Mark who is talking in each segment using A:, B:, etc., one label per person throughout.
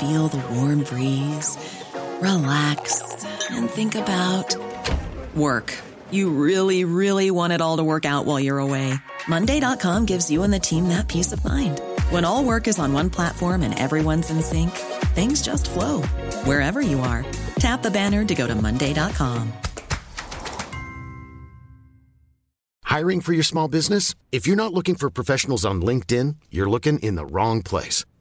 A: feel the warm breeze, relax, and think about work. You really, really want it all to work out while you're away. Monday.com gives you and the team that peace of mind. When all work is on one platform and everyone's in sync, things just flow wherever you are. Tap the banner to go to Monday.com.
B: Hiring for your small business? If you're not looking for professionals on LinkedIn, you're looking in the wrong place.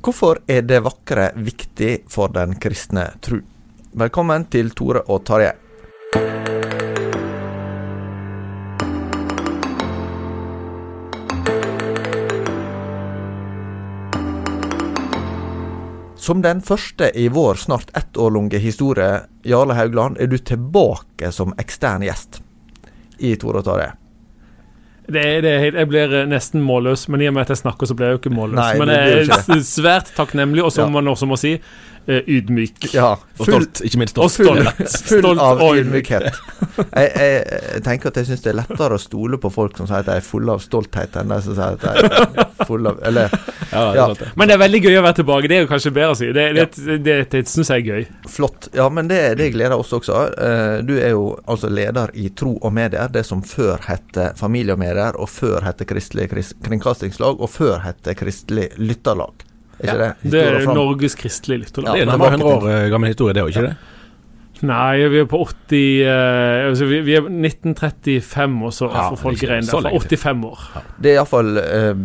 C: Hvorfor er det vakre viktig for den kristne tru? Velkommen til Tore og Tarjei. Som den første i vår snart ett år lange historie, Jarle Haugland, er du tilbake som ekstern gjest i Tore og Tarjei.
D: Det er, det er, jeg blir eh, nesten målløs, men i og med at jeg snakker, så blir jeg jo ikke målløs.
C: Nei,
D: men jeg er svært takknemlig, og som
C: Ja.
D: man også må si, ydmyk.
C: Ja,
E: Og stolt, ikke minst stolt.
D: Full,
C: Full
D: Stolt
C: av ydmykhet. Jeg, jeg, tenker at jeg syns det er lettere å stole på folk som sier at de er fulle av stolthet, enn de som sier at de er fulle av Eller
E: Ja, det
C: Ja.
E: det.
D: Men det er veldig gøy å være tilbake. Det er jo kanskje bedre å si. Det, det, det, det, syns jeg er gøy.
C: flott. Ja, men det, det gleder oss også. Eh, Du er jo altså leder i Tro og Medier, det som før hette Familie og Medier, og før hette Kristelig Kris- Kringkastingslag, og før hette Kristelig Lytterlag. Er ikke det?
D: Det er Norges kristelige lytterlag.
E: Det er nærmere 100 år gammel historie, det òg, ikke det?
D: Nei, vi er på 80 eh, altså vi, vi er 1935, og så
E: Ja,
D: får folk regne
E: så
D: der.
E: lenge
D: For 85 år.
C: Det er iallfall eh,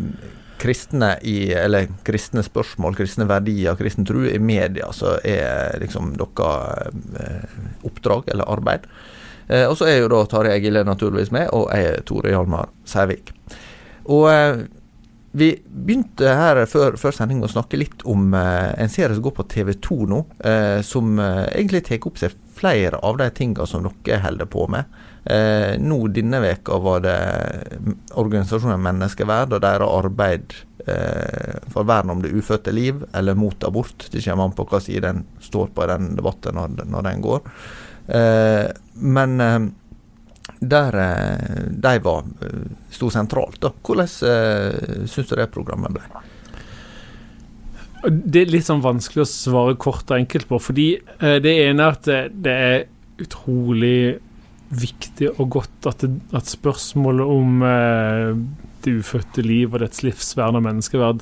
C: kristne i Eller kristne spørsmål, kristne verdier, kristen tro i media som er liksom deres eh, oppdrag eller arbeid. Eh, og så er jo da Tarjei Gille naturligvis med, og jeg er Tore Hjalmar Sævik. Og eh, vi begynte her før, før sending å snakke litt om eh, en serie som går på TV2 nå, eh, som eh, egentlig tar opp seg flere av de tingene som dere holder på med. Eh, nå denne veka var det mm, organisasjonen Menneskeverd og deres arbeid eh, for vern om det ufødte liv, eller mot abort. Det kommer an på hva side en står på i den debatten når, når den går. Eh, men der eh, de var eh, sto sentralt. da. Hvordan eh, syns du det programmet ble?
D: Det er litt sånn vanskelig å svare kort og enkelt på, fordi eh, det ene er at det, er utrolig viktig og godt at, det, at spørsmålet om det ufødte liv og dets livsvern og menneskeverd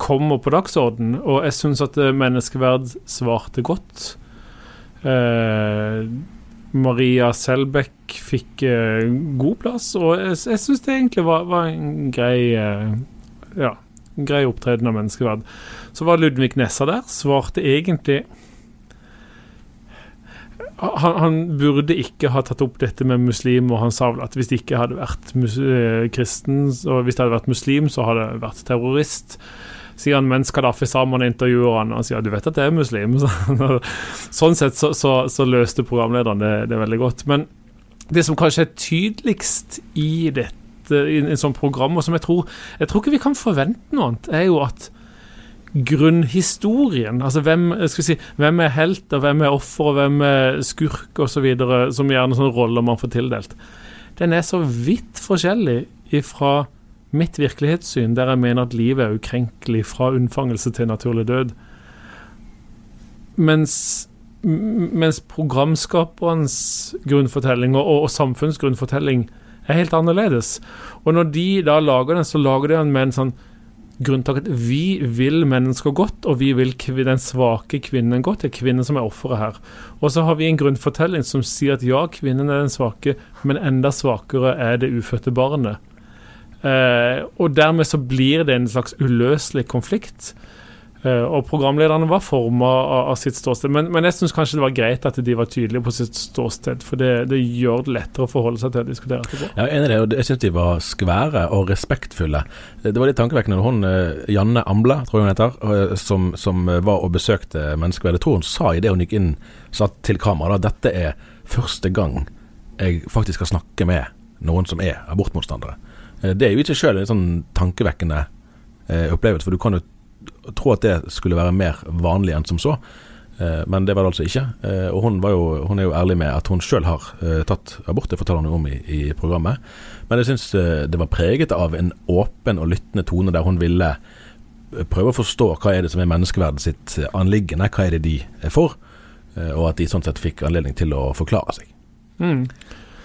D: kommer på dagsorden, og jeg syns at menneskeverd svarte godt. Eh, Maria Selbekk fikk eh, god plass, og jeg, jeg syns det egentlig var, var en grei eh, Ja, en grei opptreden av menneskeverd. Så var Ludvig Nessa der, svarte egentlig han, han burde ikke ha tatt opp dette med muslim, og han sa vel at hvis det ikke hadde vært eh, kristen, og hvis det hadde vært muslim, så hadde det vært terrorist. Sier han mens Kadafi sammen intervjuer han, og sier du vet at det er muslim. Så, sånn sett så, så, så løste programlederen det, det veldig godt. Men det som kanskje er tydeligst i dette, i en sånn program, og som jeg tror Jeg tror ikke vi kan forvente noe annet, er jo at grunnhistorien, altså hvem, si, hvem er helt, og hvem er offer, og hvem er skurk osv., som gjerne sånne roller man får tildelt, den er så vidt forskjellig ifra mitt virkelighetssyn, der jeg mener at livet er ukrenkelig fra unnfangelse til naturlig død. Mens, mens programskaperens grunnfortelling og, og samfunns grunnfortelling er helt annerledes. Og når de da lager den, så lager de den med en sånn grunntak at vi vil mennesker godt, og vi vil den svake kvinnen godt. Det er kvinnen som er offeret her. Og så har vi en grunnfortelling som sier at ja, kvinnen er den svake, men enda svakere er det ufødte barnet. Eh, og dermed så blir det en slags uløselig konflikt. Eh, og programlederne var forma av, av sitt ståsted. Men, men jeg syns kanskje det var greit at de var tydelige på sitt ståsted, for det, det gjør det lettere å forholde seg til å diskutere etterpå.
E: Ja, enig i det, og jeg syns de var skvære og respektfulle. Det var litt tankevekkende når hun eh, Janne Amble, tror jeg hun heter, som, som var og besøkte Menneskeverd. Jeg tror hun sa idet hun gikk inn sa til kamera da dette er første gang jeg faktisk skal snakke med noen som er abortmotstandere. Eh, Det er jo ikke sjøl en sånn tankevekkende eh, opplevelse, for du kan jo tro at det skulle være mer vanlig enn som så. Eh, Men det var det altså ikke. Og hun, jo, hun er jo ærlig med at hun sjøl har tatt abort, det forteller hun om i, i programmet. Men jeg syns det var preget av en åpen og lyttende tone der hun ville prøve å forstå hva er det som er menneskeverdet sitt anliggende, hva er det de er for, og at de sånn sett fikk anledning til å forklare seg.
D: Mm.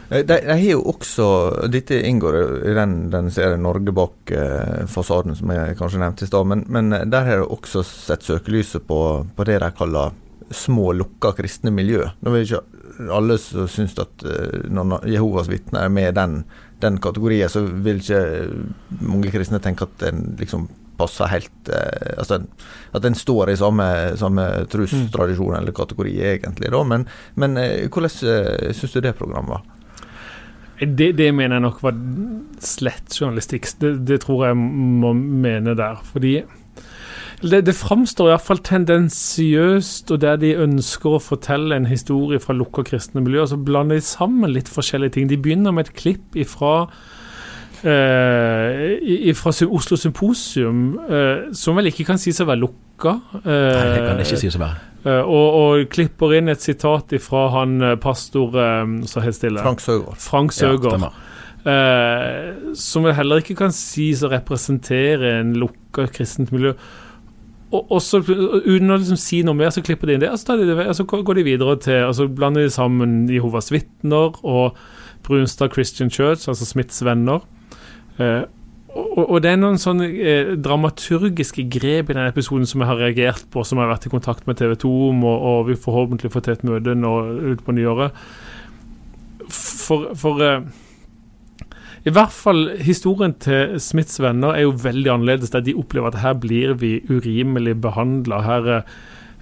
C: Eh, De, har jo også Dette inngår i den, den serien 'Norge bak eh, fasaden', som jeg kanskje nevnte i stad. Men, men eh, der har de også sett søkelyset på, på det de kaller små, lukka kristne miljø. Nå vil ikke alle som syns at eh, når Jehovas vitner er med i den, den kategorien, så vil ikke mange kristne tenke at den liksom passer helt eh, altså At den står i samme, samme trustradisjon eller kategori, egentlig. da, Men, men hvordan syns du det programmet var?
D: Det, det mener jeg nok var slett journalistikk. Det, det tror jeg må mene der. Fordi det, det framstår iallfall tendensiøst, og der de ønsker å fortelle en historie fra lukka kristne miljøer, så blander de sammen litt forskjellige ting. De begynner med et klipp ifra eh, fra Oslo Symposium, eh, som vel ikke kan sies å være lukka.
E: Nei, det kan det ikke sies å være.
D: Eh, og, og klipper inn et sitat fra han eh, pastor eh, Så helt stille.
C: Frank Søgaard.
D: Frank Søgaard.
E: Ja,
D: Eh, som vel heller ikke kan sies å representere en lukka kristent miljø. Og, og så, uten å liksom si noe mer, så klipper de inn det, og så, de det, og så går de videre til Og så blander de sammen Jehovas vitner og Brunstad Christian Church, altså Smiths venner. Eh, og, og det er noen sånne eh, dramaturgiske grep i den episoden som jeg har reagert på, som jeg har vært i kontakt med TV 2 om, og, og vi forhåpentlig får til et møte nå ut på nyåret. For, for eh, i hvert fall historien til Smiths venner er jo veldig annerledes. Der de opplever at her blir vi urimelig behandla. Her eh,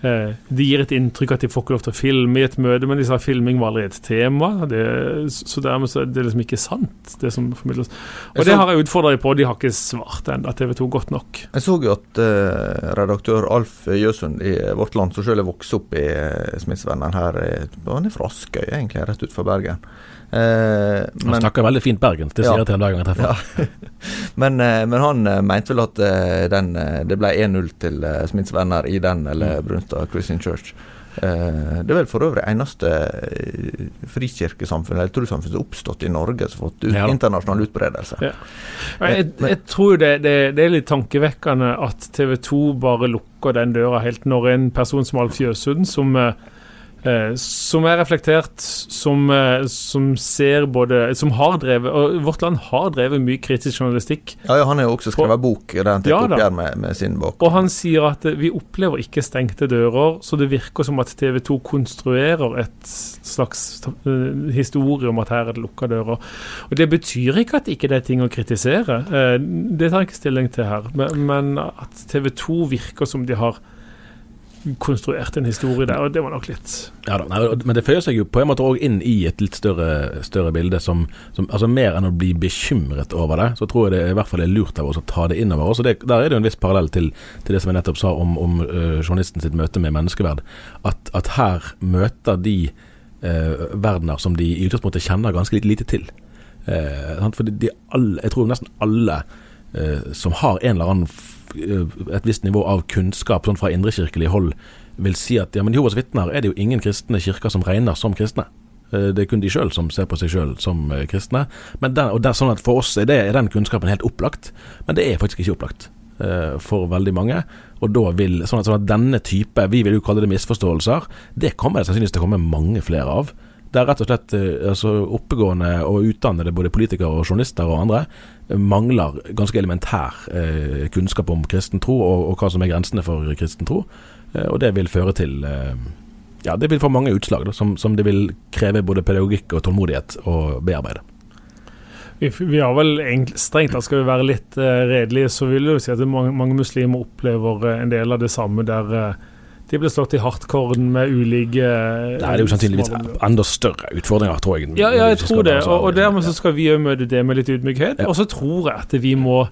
D: De gir et inntrykk at de får ikke lov til å filme i et møte, men de sa filming var allerede et tema. Det, så dermed så er det liksom ikke sant, det som formidles. Og
C: så,
D: det har jeg utfordra dem på, de har ikke svart ennå, TV 2 godt nok.
C: Jeg så jo at eh, redaktør Alf Jøsund i Vårt Land, som selv er vokst opp i uh, Smittsvennen her, eh, han er fra Askøy, egentlig, rett utenfor Bergen. Eh,
E: Han snakker veldig fint bergensk, det sier
C: Ja.
E: jeg til ham hver gang jeg treffer.
C: Ja. men, uh, men han uh, mente vel at den, det ble 1-0 til uh, Smiths venner i den, eller Brunstad Christian Church. Eh, det er vel for øvrig eneste frikirkesamfunn eller trossamfunn som har oppstått i Norge som har fått ut,
E: Ja
C: internasjonal utbredelse.
D: Ja. Men jeg, jeg tror det, det, det er litt tankevekkende at TV 2 bare lukker den døra helt når en person som Alf Jøsund, som, eh, som er reflektert, som, eh, som ser både Som har drevet Og Vårt Land har drevet mye kritisk journalistikk.
C: Ja, ja, Han har jo også skrevet bok der han tar
D: Ja
C: oppgjør med, med sin bok.
D: Og han sier at eh, vi opplever ikke stengte dører, så det virker som at TV 2 konstruerer et slags eh, historie om at her er det lukka dører. Og Det betyr ikke at ikke det er ting å kritisere, eh, det tar jeg ikke stilling til her. Men, men at TV 2 virker som de har konstruert en historie der, og det var nok litt
E: Ja, da, nei, men det føyer seg jo på en måte òg inn i et litt større, større bilde som, som altså Mer enn å bli bekymret over det, så tror jeg det i hvert fall er lurt av oss å ta det inn over oss. Og Der er det jo en viss parallell til, til det som jeg nettopp sa om, om uh, journalisten sitt møte med menneskeverd. At, at her møter de uh, verdener som de i utgangspunktet kjenner ganske lite til. Uh, for de, de alle, jeg tror nesten alle eh, som har en eller annen eh, et visst nivå av kunnskap sånn fra indrekirkelig hold, vil si at ja, men Jehovas vitner er det jo ingen kristne kirker som regner som kristne. Eh, Det er kun de sjøl som ser på seg sjøl som eh, kristne. Men der, og der, sånn at For oss er, det, er den kunnskapen helt opplagt, men det er faktisk ikke opplagt eh, for veldig mange. Og da vil, sånn at, sånn at denne type, vi vil jo kalle det misforståelser, det kommer det sannsynligvis til å komme mange flere av. Der rett og slett eh, altså, oppegående og utdannede både politikere og journalister og andre eh, mangler ganske elementær eh, kunnskap om kristen tro og, og, hva som er grensene for kristen tro. Eh, og det vil føre til eh, Ja, det vil få mange utslag da, som, som, det vil kreve både pedagogikk og tålmodighet å bearbeide.
D: Vi, vi har vel egentlig, Strengt tatt skal vi være litt uh, redelige, så vil jeg jo si at mange, mange muslimer opplever en del av det samme der uh, de ble slått i hardcore med ulike
E: Det er jo sannsynligvis enda større utfordringer, tror jeg.
D: Ja, ja jeg tror det. Og, og dermed så skal vi òg møte det med litt ydmykhet. Ja. Og så tror jeg at vi må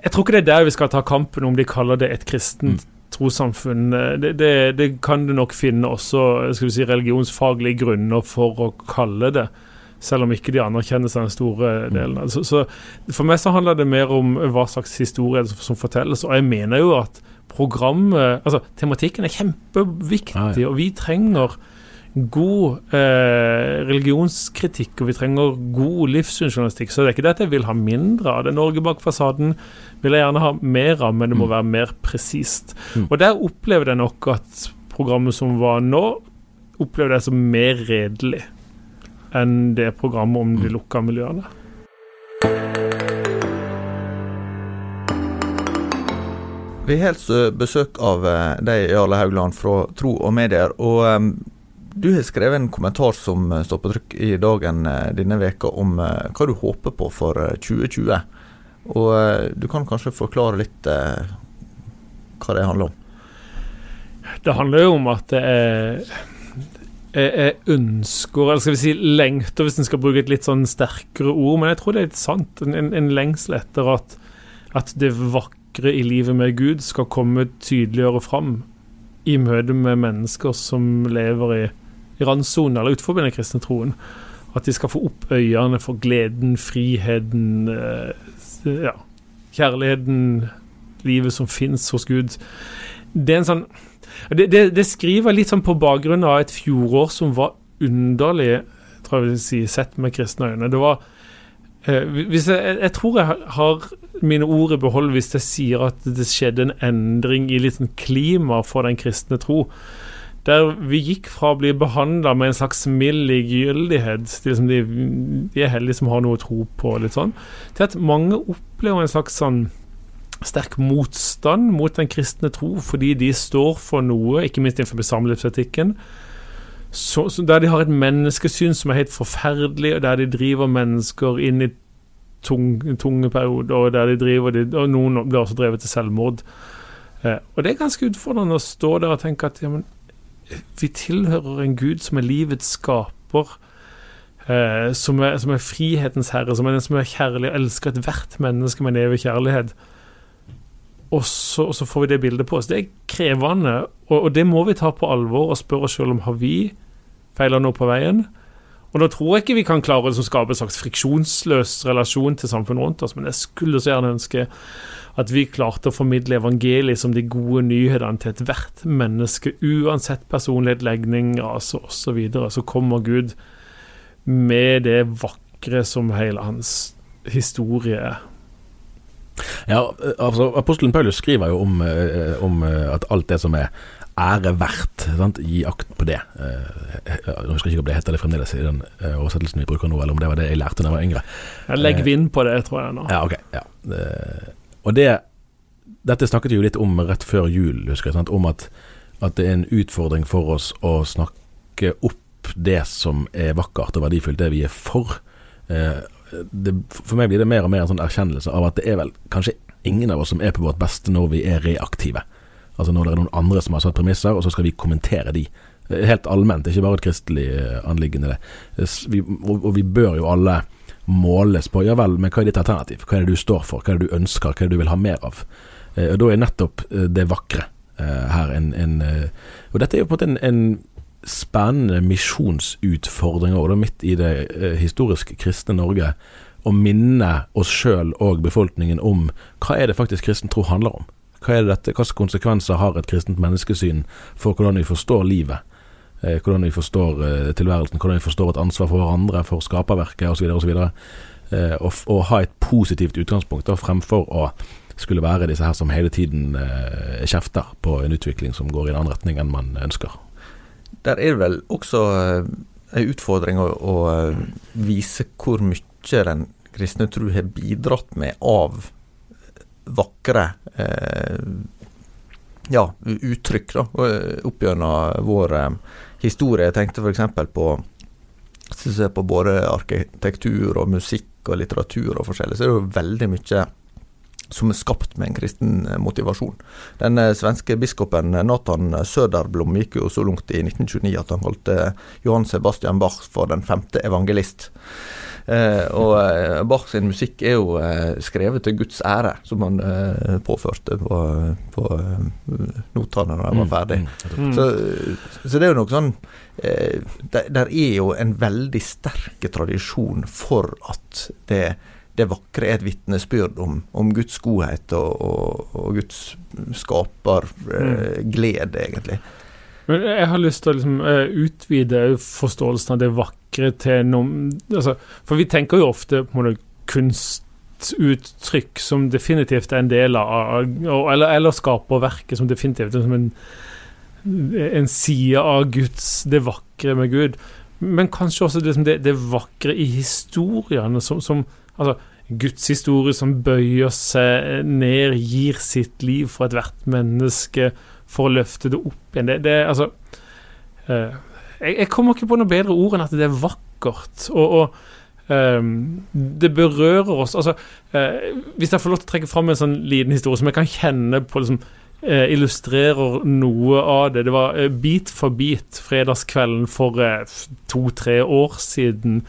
D: Jeg tror ikke det er der vi skal ta kampen om de kaller det et kristent mm. trossamfunn. Det, det, det, kan du nok finne også skal vi si, religionsfaglige grunner for å kalle det. Selv om ikke de anerkjenner seg den store delen. Så, så, for meg så handler det mer om hva slags historie som fortelles. Og jeg mener jo at programmet Altså, tematikken er kjempeviktig, og vi trenger god eh, religionskritikk, og vi trenger god livssynsjournalistikk. Så det er ikke det at jeg vil ha mindre av det. Norge bak fasaden vil jeg gjerne ha mer av, men det må mm. være mer presist. Mm. Og der opplever jeg nok at programmet som var nå, opplever jeg som mer redelig enn det programmet om de lukka miljøene.
C: Vi har altså besøk av eh, deg, Jarle Haugland fra Tro og Medier. og um, Du har skrevet en kommentar som eh, står på trykk i dagen denne veka om uh, hva du håper på for 2020. Og uh, Du kan kanskje forklare litt uh, hva det handler om?
D: Det handler jo om at det er ønsker, eller skal vi si lengter, hvis en skal bruke et litt sånn sterkere ord, men jeg tror det er litt sant. En, en lengsel etter at, at det vakre i livet med Gud skal komme tydeligere fram i møte med mennesker som lever i, i randsonen eller utenfor den kristne troen. At de skal få opp øynene for gleden, friheten, eh, ja, kjærligheten, livet som fins hos Gud. Det er en sånn det, det, det, skriver litt sånn på bakgrunn av et fjorår som var underlig, tror jeg vil si, sett med kristne øyne. Det var Eh, jeg, jeg, tror jeg har mine ord i behold hvis jeg sier at det skjedde en endring i litt sånn klima for den kristne tro. Der vi gikk fra å bli behandla med en slags mild likegyldighet, liksom de, de, er heldige som har noe å tro på, litt sånn, til at mange opplever en slags sånn sterk motstand mot den kristne tro fordi de står for noe, ikke minst innenfor samlivsetikken, der de har et menneskesyn som er helt forferdelig, og der de driver mennesker inn i tunge, tunge perioder, og der de driver de, Og noen blir også drevet til selvmord. Eh, og det er ganske utfordrende å stå der og tenke at ja, men, vi tilhører en gud som er livets skaper. Eh, som, er, som, er, frihetens herre, som er den som er kjærlig og elsker ethvert menneske med en evig kjærlighet. Og så, og så, får vi det bildet på oss. Det er krevende, og, og det må vi ta på alvor og spørre oss selv om har vi feila noe på veien. Og Nå tror jeg ikke vi kan klare å skape en slags friksjonsløs relasjon til samfunnet rundt oss, men jeg skulle så gjerne ønske at vi klarte å formidle evangeliet som de gode nyhetene til ethvert menneske, uansett personlighet, legning, rase osv. Så, så kommer Gud med det vakre som hele hans historie er.
E: Ja, altså Apostelen Paulus skriver jo om, eh, om eh, at alt det som er ære verdt, sant? gi akt på det. Eh, jeg husker ikke om det heter det fremdeles i den oversettelsen vi bruker nå, eller om det var det jeg lærte da jeg var yngre.
D: Jeg legger vind på det, tror jeg nå.
E: Ja, ok. Ja. Og det Dette snakket vi jo litt om rett før jul, husker jeg. Sant? Om at, at det er en utfordring for oss å snakke opp det som er vakkert og verdifullt, det vi er for det, For meg blir det mer og mer en sånn erkjennelse av at det er vel kanskje ingen av oss som er på vårt beste når vi er reaktive. Altså når det er noen andre som har satt premisser, og så skal vi kommentere de. Helt allment, ikke bare et kristelig anliggende. anliggende. Vi, og, og vi bør jo alle måles på ja vel, men hva er ditt alternativ? Hva er det du står for? Hva er det du ønsker? Hva er det du vil ha mer av? Eh, og Da er nettopp eh, det vakre her en, en Og dette er jo på en måte en, en spennende misjonsutfordringer og det er midt i det eh, historisk kristne Norge å minne oss sjøl og befolkningen om hva er det faktisk kristen tro handler om. Hva er det dette, Hvilke konsekvenser har et kristent menneskesyn for hvordan vi forstår livet? Eh, hvordan vi forstår eh, tilværelsen, hvordan vi forstår et ansvar for hverandre, for skaperverket osv. osv. Og, og ha et positivt utgangspunkt da, fremfor å skulle være disse her som hele tiden kjefter på en utvikling som går i en annen retning enn man ønsker
C: der er det vel også eh, en utfordring å, å eh, vise hvor mye den kristne tro har bidratt med av vakre eh, ja, uttrykk da, opp gjennom vår eh, historie. Jeg tenkte f.eks. på på både arkitektur og musikk og litteratur og forskjellig, så er det jo veldig mye som er skapt med en kristen eh, motivasjon. Den eh, svenske biskopen eh, Nathan Söderblom gikk jo så langt i 1929 at han kalte Johan Sebastian Bach for den femte evangelist. Eh, og Bach sin musikk er jo eh, skrevet til Guds ære, som han eh, påførte på, på notene når han var mm, ferdig. Mm, så, så, det er jo noe sånn der, der er jo en veldig sterk tradisjon for at det det vakre er et vitnesbyrd om, om, Guds godhet og, og, og Guds skaperglede, eh, egentlig.
D: Men jeg har lyst til å liksom, uh, utvide forståelsen av det vakre til noe altså, For vi tenker jo ofte på noe kunstuttrykk som definitivt er en del av Eller, eller skaperverket som definitivt som en, en side av Guds Det vakre med Gud. Men kanskje også det, det, det, vakre i historiene som, som Altså, Guds historie som bøyer seg ned, gir sitt liv for ethvert menneske for å løfte det opp igjen. Det, det altså uh, jeg, jeg, kommer ikke på noe bedre ord enn at det er vakkert. Og, og um, det berører oss. Altså, uh, hvis jeg får lov til å trekke fram en sånn liten historie som jeg kan kjenne på liksom, uh, illustrerer noe av det. Det var Bit for bit fredagskvelden for to-tre år siden.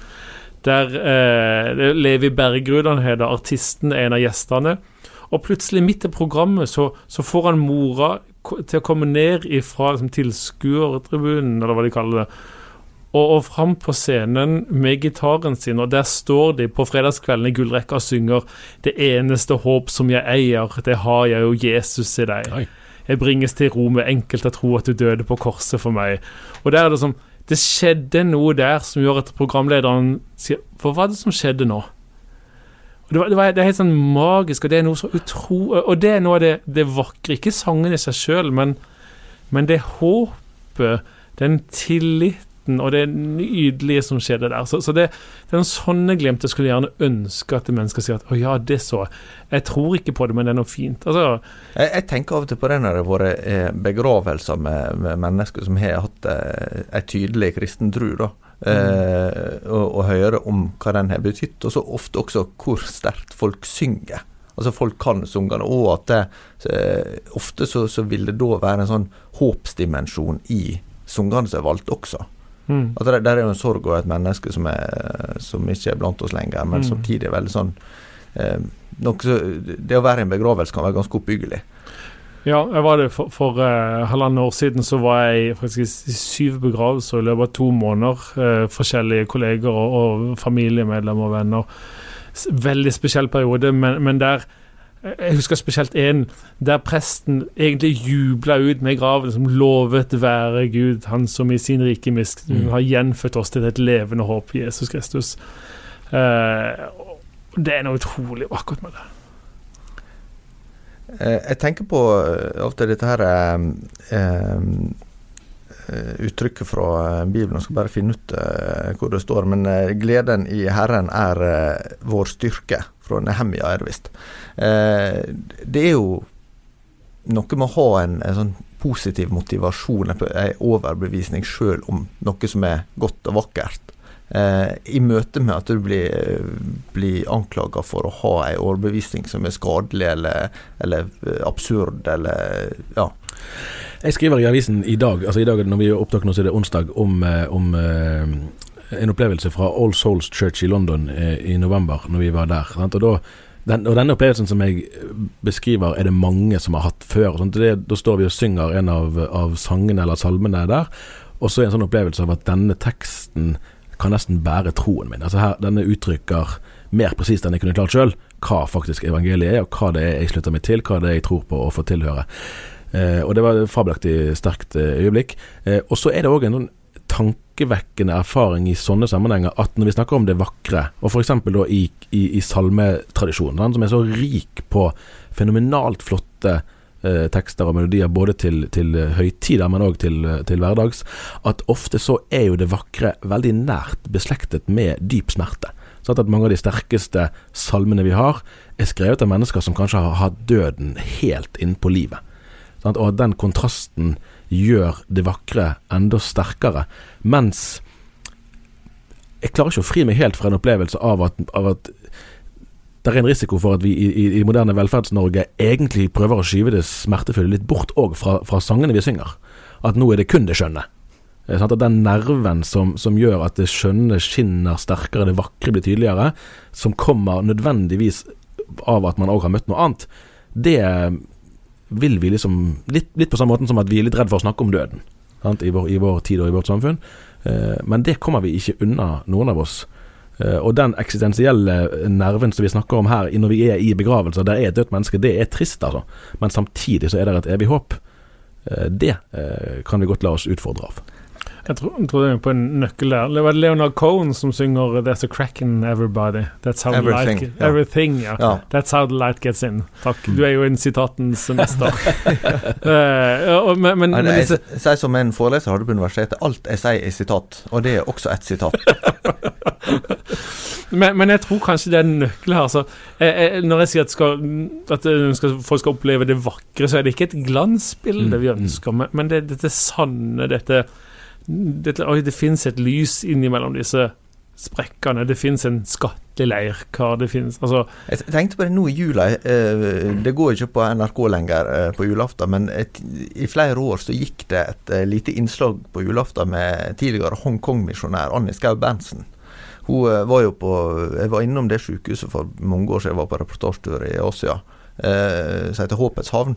D: Der eh, Levi Bergerud, han heter artisten, er en av gjestene. Og plutselig, midt i programmet, så, så får han mora til å komme ned ifra liksom, tilskuertribunen, eller hva de kaller det, og, og fram på scenen med gitaren sin, og der står de på fredagskvelden i gullrekka og synger 'Det eneste håp som jeg eier, det har jeg jo Jesus i deg'. Oi. Jeg bringes til ro med enkelt å tro at du døde på korset for meg. Og der er det som det skjedde noe der som gjør at programlederen sier For hva er det som skjedde nå? Det, var, det, var, det, er helt sånn magisk, og det er noe så utro... Og det er noe av det, det vakre. Ikke sangen i seg sjøl, men, men det håpet, den tillit flørten og det nydelige som skjedde der. Så, så det, det, er noen sånne glimt jeg skulle gjerne ønske at mennesker sier at å ja, det så Jeg tror ikke på det, men det er noe fint. Altså,
C: jeg, jeg, tenker av og til på det når det har vært eh, begravelser med, med, mennesker som har hatt eh, en tydelig kristen tro. da. Eh, og, og, høre om hva den har betydd, og så ofte også hvor sterkt folk synger. Altså Folk kan sungene, og at det, eh, ofte så, så, vil det da være en sånn håpsdimensjon i sungene som er valgt også. Mm. At det, der er jo en sorg og et menneske som, er, som ikke er blant oss lenger, men mm. samtidig er veldig sånn eh, så, Det å være i en begravelse kan være ganske oppbyggelig.
D: Ja, jeg var det for, for uh, halvannet år siden. Så var jeg faktisk i syv begravelser i løpet av to måneder. Uh, forskjellige kolleger og, og familiemedlemmer og venner. Veldig spesiell periode, men, men der jeg husker spesielt en der presten egentlig jubla ut med graven, som lovet være Gud, han som i sin rike misk mm. har gjenfødt oss til et levende håp, Jesus Kristus. Uh, det er noe utrolig vakkert med det.
C: Uh, jeg tenker på ofte dette her uttrykket fra Bibelen. Jeg skal bare finne ut hvor det står. Men gleden i Herren er vår styrke fra Nehemia, er det visst. Eh, det er jo noe med å ha en, en sånn positiv motivasjon, en overbevisning sjøl om noe som er godt og vakkert. Eh, I møte med at du blir, blir anklaga for å ha en overbevisning som er skadelig eller, eller absurd, eller ja.
E: Jeg skriver i avisen i dag, altså i dag når vi opptaker nå, så er det onsdag, om, eh, om uh, en opplevelse fra All Souls Church i London i november, når vi var der. Og da den, og denne opplevelsen som jeg beskriver, er det mange som har hatt før. Det, da står vi og synger en av, av sangene eller salmene der, og så er en sånn opplevelse av at denne teksten kan nesten bære troen min. Altså her, Denne uttrykker mer presist enn jeg kunne klart sjøl hva faktisk evangeliet er, og hva det er jeg slutter meg til, hva det er jeg tror på og får tilhøre. Eh, og det var et fabelaktig sterkt eh, øyeblikk. Eh, og så er det òg en sånn tankevekkende erfaring i sånne sammenhenger at når vi snakker om det vakre, og f.eks. i, i, i salmetradisjonen, som er så rik på fenomenalt flotte eh, tekster og melodier både til, til høytider, men òg til, til hverdags, at ofte så er jo det vakre veldig nært beslektet med dyp smerte. Sånn at mange av de sterkeste salmene vi har, er skrevet av mennesker som kanskje har hatt døden helt innpå livet. Sånn og at den kontrasten gjør det vakre enda sterkere. Mens jeg klarer ikke å fri meg helt fra en opplevelse av at, av at det er en risiko for at vi i, i, moderne Velferds-Norge egentlig prøver å skyve det smertefulle litt bort òg fra, fra, sangene vi synger. At nå er det kun det skjønne. At den nerven som, som, gjør at det skjønne skinner sterkere, det vakre blir tydeligere, som kommer nødvendigvis av at man òg har møtt noe annet, det vil vi liksom litt, litt, på samme måte som at vi er litt redd for å snakke om døden I vår, i, vår, tid og i vårt samfunn. Eh, men det kommer vi ikke unna, noen av oss. Eh, og den eksistensielle nerven som vi snakker om her, når vi er i begravelser, der er et dødt menneske, det er trist, altså. Men samtidig så er det et evig håp. Eh, det eh, kan vi godt la oss utfordre av.
D: Jeg tror, jeg tror det er på en nøkkel der. Det var Leonard Cohen som synger 'There's a crack in everybody'. That's how everything, the light ja. Everything, ja. ja. That's how the light gets in. Takk. Du er jo en sitatens mester.
C: uh, men, men, men jeg, sier som en foreleser hadde på universitetet, alt jeg sier er sitat, og det er også et sitat.
D: men, men, jeg tror kanskje det er en nøkkel her. Altså, jeg, jeg, når jeg sier at, skal, at skal, folk skal oppleve det vakre, så er det ikke et glansbilde mm, vi mm. ønsker, men, men det, dette sanne, dette det, det fins et lys innimellom disse sprekkene. Det fins en skatteleirkar. Det fins altså
C: Jeg tenkte på det nå i jula. Eh, det går ikke på NRK lenger eh, på julaften, men et, i flere år så gikk det et eh, lite innslag på julaften med tidligere Hongkong-misjonær Annie Skau Berntsen. Hun var jo på Jeg var innom det sykehuset for mange år siden. Jeg var på reportasjetur i Asia, som heter Håpets havn.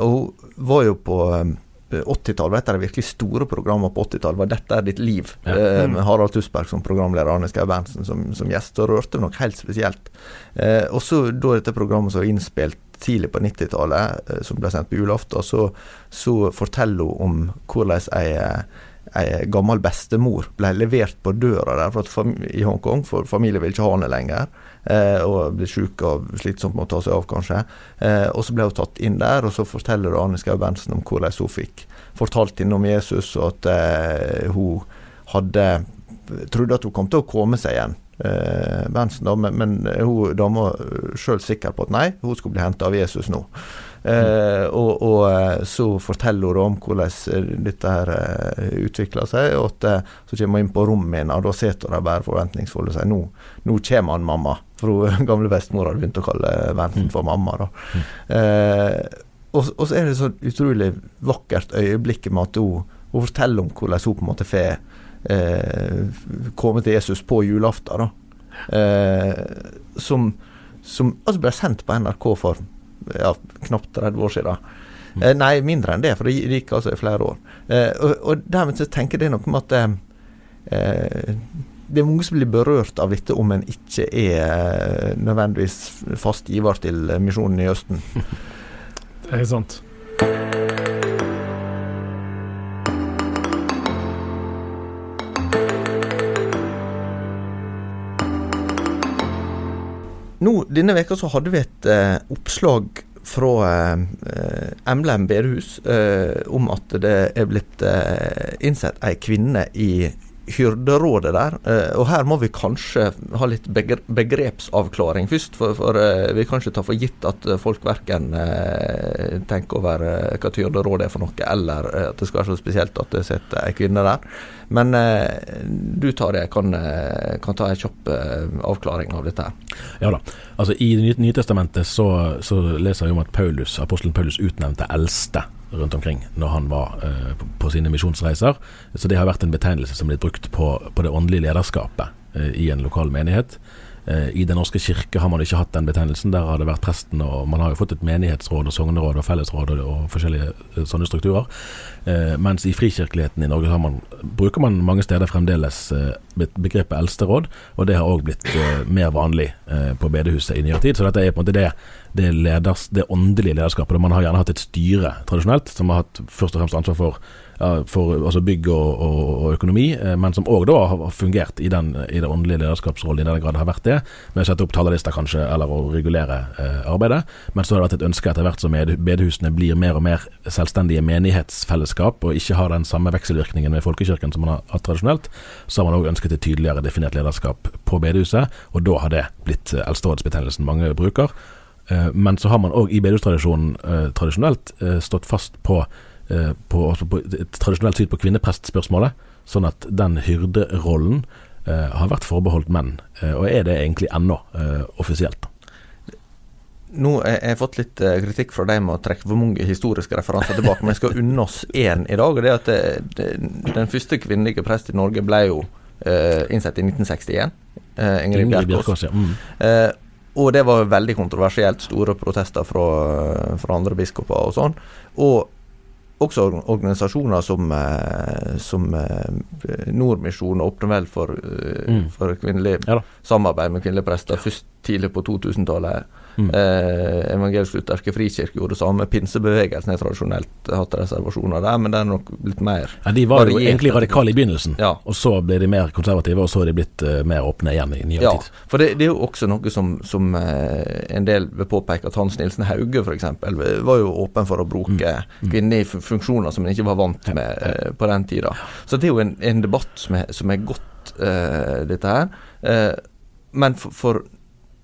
C: Og hun var jo på 80-tallet, et av de virkelig store programmene på 80-tallet var 'Dette er ditt liv', ja. eh, med Harald Tusberg som programleder, Arne Skau Berntsen som, som, gjest. Og rørte nok helt spesielt. Eh, også da dette programmet som var innspilt tidlig på 90-tallet, eh, som ble sendt på julaften, så, så forteller hun om hvordan ei ei gammel bestemor ble levert på døra der for i Hongkong, for familien vil ikke ha henne lenger. Eh, og ble syk og slitsomt med å ta seg av, kanskje. Eh, og så ble hun tatt inn der, og så forteller Anne Skau Berntsen om hvordan hun fikk fortalt henne om Jesus, og at eh, hun hadde trodde at hun kom til å komme seg igjen. Berntsen, da, men, men hun dama sjøl sikker på at nei, hun skulle bli henta av Jesus nå. Eh, og, og, eh, så forteller hun om hvordan eh, dette her eh, utvikler seg. og at Så kommer hun inn på rommet min, og da sitter hun bare forventningsfull og sier nå, nå kommer han mamma. For hun gamle bestemor hadde begynt å kalle Berntsen for mamma. da. Eh, og, og, så er det så utrolig vakkert øyeblikket med at hun, hun forteller om hvordan hun på en måte får eh, komme til Jesus på julaften. da. Eh, som, som altså ble sendt på NRK for ja, knapt 30 år siden. Eh, nei, mindre enn det, for det gikk altså i flere år. Eh, og, og, dermed så tenker jeg det noe med at eh, eh, det er mange som blir berørt av dette om en ikke er eh, nødvendigvis fast giver til misjonen i Østen.
D: det er sant.
C: Nå, Denne veka så hadde vi et eh, oppslag fra eh, Emblem bedehus eh, om at det er blitt eh, innsett ei kvinne i hyrderådet der. Eh, og her må vi kanskje ha litt begrepsavklaring først. For, for eh, vi kan ikke ta for gitt at folk verken eh, tenker over hva et hyrderåd er for noe, eller at det skal være så spesielt at det sitter ei kvinne der. Men du tar det, kan, kan ta en kjapp avklaring av dette her.
E: Ja da. Altså I Det nye testamentet så, så leser vi om at Paulus, apostelen Paulus utnevnte eldste rundt omkring når han var eh, på, sine misjonsreiser. Så det har vært en betegnelse som blitt brukt på, på det åndelige lederskapet eh, i en lokal menighet. Eh, I Den norske kirke har man ikke hatt den betegnelsen. Der har det vært presten, og man har jo fått et menighetsråd og sogneråd og fellesråd og, forskjellige eh, sånne strukturer. Eh, mens i frikirkeligheten i Norge man, bruker man mange steder fremdeles begrepet eldsteråd, og det har òg blitt mer vanlig på bedehuset i nyere tid. Så dette er på en måte det, det, leders, det åndelige lederskapet. Man har gjerne hatt et styre tradisjonelt, som har hatt først og fremst ansvar for for altså bygg og, og, og økonomi, eh, men som òg har fungert i den, i det åndelige lederskapsrollen i den grad det har vært det, med å sette opp talerlister kanskje, eller å regulere eh, arbeidet. Men så har det vært et ønske etter hvert som bedehusene blir mer og mer selvstendige menighetsfellesskap, og ikke har den samme vekselvirkningen med folkekirken som man har hatt tradisjonelt, så har man òg ønsket et tydeligere definert lederskap på bedehuset, og da har det blitt eh, eldsterådsbetegnelsen mange bruker. Eh, men så har man òg i bedehustradisjonen eh, tradisjonelt stått fast på Eh, på, altså på, tradisjonelt syn på kvinneprestspørsmålet, sånn at den hyrderollen eh, har vært forbeholdt menn, eh, og er det egentlig ennå eh, offisielt.
C: Nå har jeg fått litt eh, kritikk fra deg med å trekke for mange historiske referanser tilbake, men jeg skal unne oss én i dag. og det er at det, det, Den første kvinnelige prest i Norge ble jo eh, innsett i 1961. Ingrid Bjerkås. Ja. Mm. og det var veldig kontroversielt. Store protester fra, fra andre biskoper og sånn. Og også organisasjoner som, eh, som eh, Nordmisjonen åpner vel for, eh, mm. for kvinnelig ja samarbeid med kvinnelige prester først tidlig på 2000-tallet. Mm. Eh, Evangelisk-lutherske frikirke gjorde det samme. Pinsebevegelsen har tradisjonelt hatt reservasjoner der, men det er nok litt mer
E: ja, De var jo egentlig radikale i begynnelsen, ja. og så ble de mer konservative, og så er de blitt uh, mer åpne igjen i nyere ja, tid.
C: For det, det, er jo også noe som, som uh, en del vil påpeke at Hans Nilsen Hauge f.eks. var jo åpen for å bruke mm. mm. kvinner i funksjoner som en ikke var vant med uh, på den tida. Så det er jo en, en debatt som er, som er godt, dette her. men for, for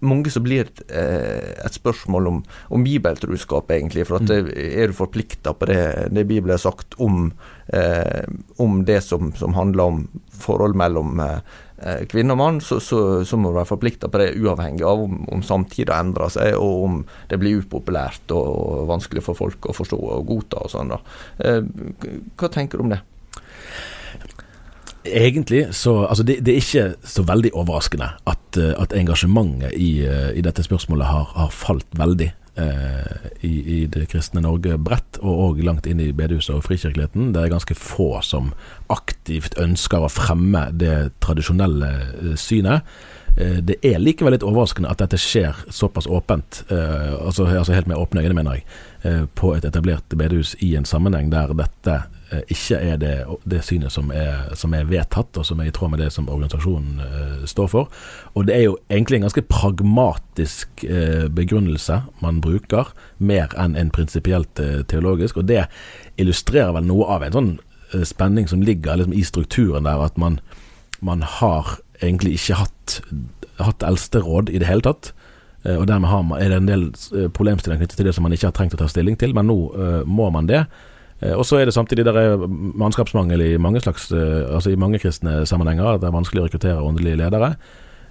C: mange så blir det eh, et spørsmål om, om bibeltruskap, egentlig. For at mm. er du forplikta på det, det Bibelen har sagt om, eh, om det som, som, handler om forhold mellom eh, kvinne og mann, så, så, så, må du være forplikta på det uavhengig av om, om samtida endrer seg, og om det blir upopulært og, og vanskelig for folk å forstå og godta og sånn. da. Eh, hva tenker du om det?
E: Egentlig så Altså, det, det, er ikke så veldig overraskende at, eh, at engasjementet i, eh, i, dette spørsmålet har, har falt veldig eh, i, i, det kristne Norge bredt, og òg langt inn i bedehuset og frikirkeligheten. Det er ganske få som aktivt ønsker å fremme det tradisjonelle eh, synet. Det er likevel litt overraskende at dette skjer såpass åpent, eh, altså, altså, helt med åpne øyne, mener jeg, på et etablert bedehus i en sammenheng der dette ikke er det, det synet som er, som er, vedtatt, og som er i tråd med det som organisasjonen uh, står for. Og det er jo egentlig en ganske pragmatisk uh, begrunnelse man bruker, mer enn en prinsipielt uh, teologisk. Og det illustrerer vel noe av en sånn spenning som ligger liksom, i strukturen der, at man, man har egentlig ikke hatt, hatt eldsteråd i det hele tatt. Og dermed man, er det en del problemstillinger knyttet til det som man ikke har trengt å ta stilling til, men nå må man det. Eh, og så er det samtidig der er mannskapsmangel i mange slags, eh, altså i mange kristne sammenhenger. At Det er vanskelig å rekruttere åndelige ledere.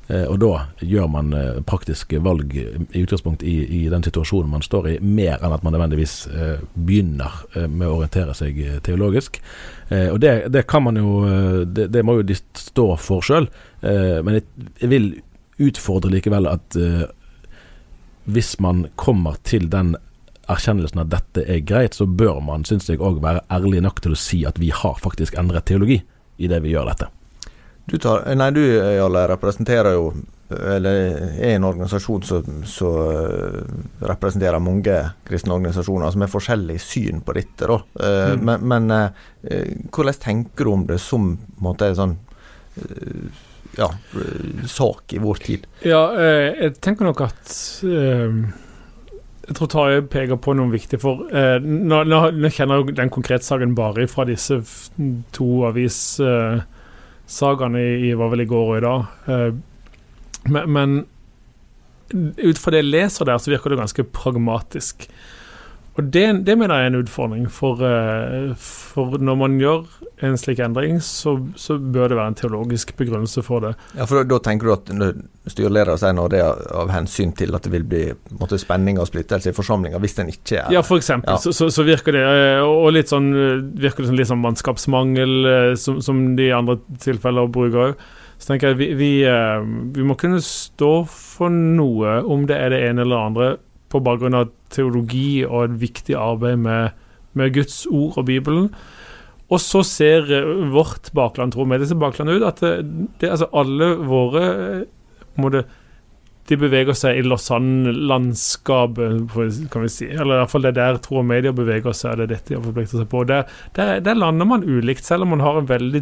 E: Eh, og da gjør man praktiske valg i utgangspunkt i, i, den situasjonen man står i, mer enn at man nødvendigvis begynner med å orientere seg teologisk. Og det, det kan man jo det, det, må jo de stå for sjøl. Men jeg vil utfordre likevel at hvis man kommer til den erkjennelsen at dette er greit, så bør man, syns jeg, òg være ærlig nok til å si at vi har faktisk endret teologi i det vi gjør dette.
C: Du, tar, nei, du Jarle, representerer jo eller er en organisasjon som, som representerer mange kristne organisasjoner som har forskjellig syn på dette. Da. Eh, mm. Men, men eh, hvordan tenker du om det som måte, sånn eh, ja, sak i vår tid?
D: Ja, jeg tenker nok at jeg tror Tarjei peker på noe viktig. for eh, nå, nå, nå, kjenner jeg den konkrete saken bare fra disse to avissagene eh, i, var vel i går og i dag. Eh, men, men, ut fra det jeg leser der, så virker det ganske pragmatisk. Og det, det, mener jeg er en utfordring, for, eh, for, når man gjør en slik endring, så, så, bør det være en teologisk begrunnelse for det.
C: Ja, for Da, tenker du at styreleder sier noe det er av hensyn til at det vil bli måte, spenning og splittelse i forsamlinga, hvis den ikke er
D: Ja, for eksempel, ja. Så, så, virker det eh, og litt sånn, virker det som litt sånn mannskapsmangel, eh, som, som de andre tilfeller bruker òg. Så tenker jeg vi, vi, vi må kunne stå for noe, om det er det ene eller det andre på bakgrunn av teologi og et viktig arbeid med, med Guds ord og Bibelen. Og så ser eh, vårt bakland, tror vi, disse bakland ut at det, det, altså alle våre eh, på måte, De beveger seg i Lausanne-landskapet, kan vi si. Eller i hvert fall det der tror media beveger seg, det er dette de har forpliktet seg på. Der, der, der lander man ulikt, selv om man har en veldig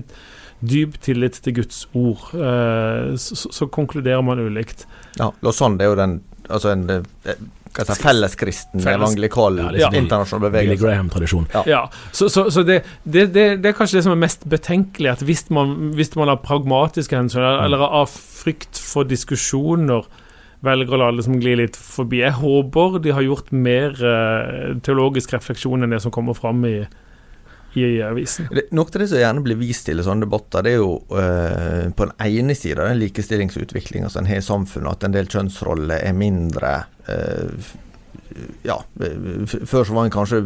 D: dyp tillit til Guds ord. Eh, så, så, konkluderer man ulikt.
C: Ja, Lausanne er jo den altså en eh, felleskristen, Felles. evangelikal, ja, liksom, internasjonal bevegelse.
E: Billy Graham-tradisjon.
D: Ja. ja. Så, så, så det, det, det, det, er kanskje det som er mest betenkelig, at hvis man, hvis man har pragmatiske hensyn, mm. eller av frykt for diskusjoner, velger å la det liksom gli litt forbi. Jeg håper de har gjort mer uh, teologisk refleksjon enn det som kommer fram i, i avisen.
C: Noe av det som gjerne blir vist til i sånne debatter, det er jo uh, på den ene sida den likestillingsutviklinga som en har i samfunnet, at en del kjønnsroller er mindre uh, ja, Før så var en kanskje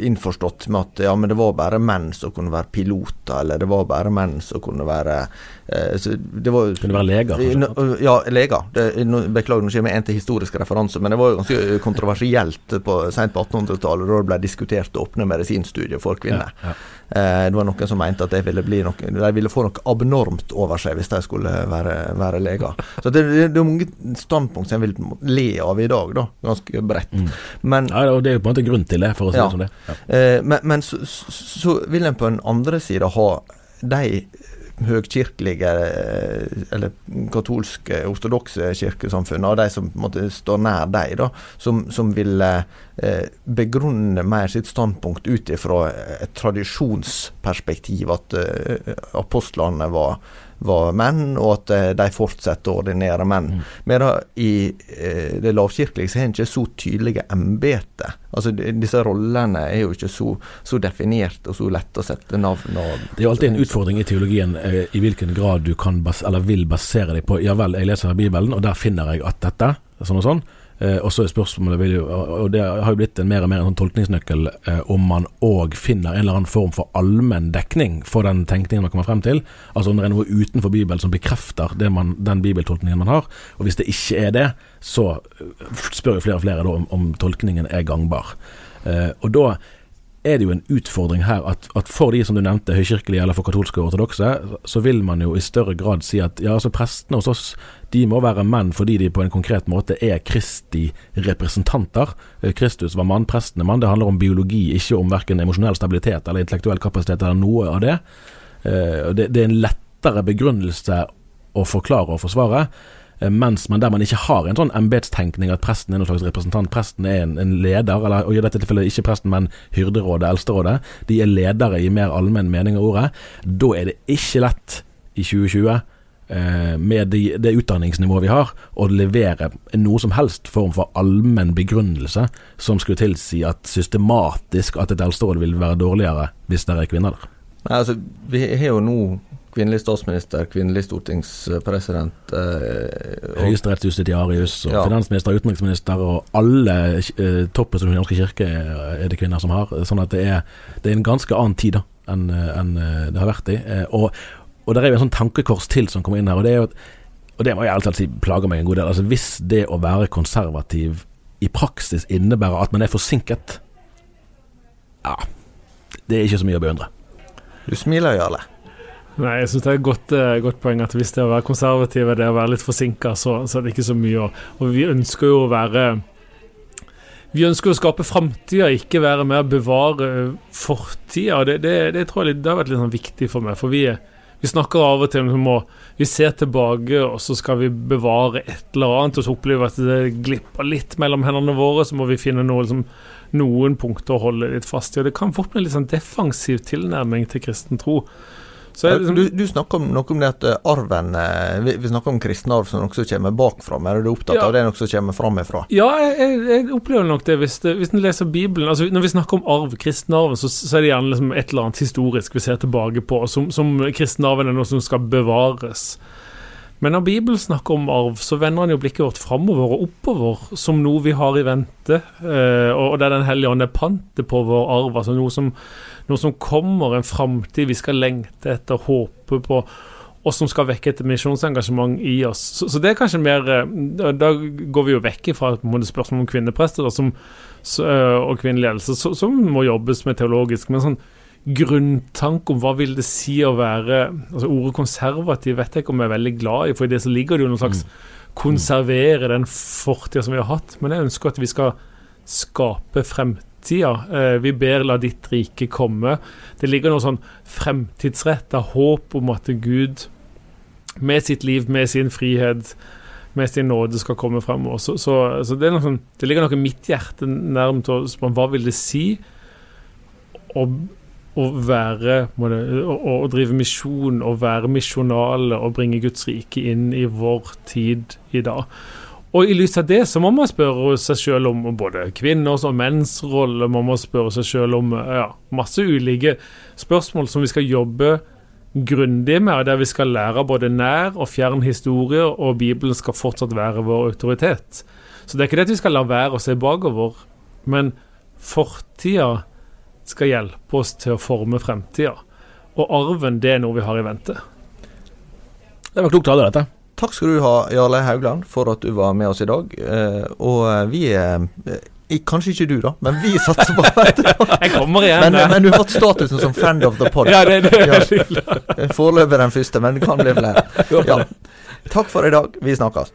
C: innforstått med at ja, men det var bare menn som kunne være piloter, eller det var bare menn som kunne være
E: eh, det var, Kunne være leger?
C: Kanskje? Ja, leger. Det, beklager, nå kommer jeg en til historisk referanse, men det var jo ganske kontroversielt på, sent på 1800-tallet, da det ble diskutert å åpne medisinstudier for kvinner. Ja, ja. Eh, det var noen som mente at det ville bli noe, de ville få noe abnormt over seg hvis de skulle være, være leger. Så det, det, er mange standpunkt som jeg vil le av i dag, da, ganske bredt. Mm.
E: Men, ja, og det er jo på en måte grunn til det, for å si det som det.
C: Eh, men, men så, så, vil en på den andre sida ha de høgkirkelige, eh, eller katolske, ortodokse kirkesamfunnene, og de som måte, står nær dem, da, som, som ville eh, begrunne mer sitt standpunkt ut ifra et tradisjonsperspektiv, at eh, apostlene var var menn, og at eh, de fortsetter å ordinere menn. Mm. da i eh, det lavkirkelige så har en ikke så tydelige embeter. Altså, disse rollene er jo ikke så, så definert og så lett å sette navn og
E: Det er jo alltid en utfordring i teologien eh, i hvilken grad du kan eller vil basere deg på Ja vel, jeg leser Bibelen, og der finner jeg at dette, sånn og sånn. Eh, og så er spørsmålet, og det har jo blitt en mer og mer en sånn tolkningsnøkkel, eh, om man òg finner en eller annen form for allmenn dekning for den tenkningen man kommer frem til. Altså om det er noe utenfor Bibelen som bekrefter man, den bibeltolkningen man har. Og hvis det ikke er det, så eh, spør jo flere og flere om, om, tolkningen er gangbar. Og da er det jo en utfordring her at, at, for de som du nevnte, høykirkelige eller for katolske og ortodokse, så vil man jo i større grad si at ja, altså prestene hos oss de må være menn fordi de på en konkret måte er Kristi representanter. Eh, Kristus var mann, presten er mann. Det handler om biologi, ikke om verken emosjonell stabilitet eller intellektuell kapasitet eller noe av. Eh, det, det er en lettere begrunnelse å forklare og forsvare. Eh, mens man der man ikke har en sånn embetstenkning at presten er noen slags representant. Presten er en, en leder, eller og i dette tilfellet ikke presten, men hyrderådet, eldsterådet. De er ledere i mer allmenn mening av ordet. Da er det ikke lett i 2020 eh, med de, det utdanningsnivået vi har, å levere noe som helst form for allmenn begrunnelse som skulle tilsi at systematisk at et eldsteråd vil være dårligere hvis det er kvinner der.
C: Altså, Vi har jo nå kvinnelig statsminister, kvinnelig stortingspresident.
E: Eh, Høyesterettsjustitiarius og ja. finansminister utenriksminister og alle eh, toppen som Den Norske kirke er det kvinner som har. Sånn at det er, det er en ganske annen tid da enn en eh, det har vært i. Eh, og, og der er jo en sånn tankekors til som kommer inn her, og det er jo og det må jeg alltid si plager meg en god del. Altså Hvis det å være konservativ i praksis innebærer at man er forsinket, ja Det er ikke så mye å beundre.
C: Du smiler, Jarle.
D: Nei, jeg syns det er et godt, uh, godt, poeng at hvis det å være konservativ er det å være litt forsinka, så, så, er det ikke så mye. Og vi ønsker jo å være Vi ønsker å skape framtida, ikke være med å bevare fortida. Det, det, det, tror jeg det har vært litt sånn viktig for meg. For vi, vi snakker av og til om å vi ser tilbake, og så skal vi bevare et eller annet, og så opplever vi at det glipper litt mellom hendene våre, så må vi finne noe, liksom, noen punkter å holde litt fast i. Og det kan fort bli en litt sånn defensiv tilnærming til kristen tro.
C: Liksom, du, du snakker om noe om det at eh, arven eh, Vi, vi snakker om kristen arv som noe som kommer bakfra. Men er du opptatt ja. av det noe som kommer framifra?
D: Ja, jeg, jeg, opplever nok det hvis, det, hvis en leser Bibelen. Altså, når vi snakker om arv, kristenarven, så, så er det gjerne liksom et eller annet historisk vi ser tilbake på. Som, som kristenarven er noe som skal bevares. Men når Bibelen snakker om arv, så vender han jo blikket vårt framover og oppover, som noe vi har i vente, eh, og der Den hellige ånd er pantet på vår arv. altså noe som noe som kommer, en framtid vi skal lengte etter, håpe på, og som skal vekke et misjonsengasjement i oss. Så, så, det er kanskje mer eh, Da, går vi jo vekk fra spørsmålet om kvinneprester da, som, eh, og kvinnelig ledelse, som må jobbes med teologisk. Men sånn grunntanke om hva vil det si å være altså Ordet konservativ vet jeg ikke om jeg er veldig glad i, for i det så ligger det jo noen slags konservere den fortida som vi har hatt. Men jeg ønsker at vi skal skape fremtida. Eh, vi ber la ditt rike komme. Det ligger noe sånn fremtidsretta håp om at Gud med sitt liv, med sin frihet, med sin nåde skal komme fremover. Så, så, så det, sånn, det, ligger noe mitt hjerte nærmt å spørre hva vil det si å, å være det, å, å, drive misjon, å være misjonale og bringe Guds rike inn i vår tid i dag. Og i lys av det så må man spørre seg selv om både kvinners og menns rolle. Man må spørre seg selv om ja, masse ulike spørsmål som vi skal jobbe grundig med, der vi skal lære både nær og fjern historier, og Bibelen skal fortsatt være vår autoritet. Så det er ikke det at vi skal la være å se bakover, men fortida skal hjelpe oss til å forme fremtida. Og arven, det er noe vi har i vente.
E: Det var klokt tale, dette.
C: Takk skal du ha, Jarle Haugland, for at du var med oss i dag. Eh, og vi er Kanskje ikke du, da, men vi satser på
D: Jeg kommer igjen.
C: Men, men, du har fått statusen som friend of the pod.
D: Ja, det, det er ja.
C: Foreløpig den første, men det kan bli flere. Ja. Takk for i dag. Vi snakkes.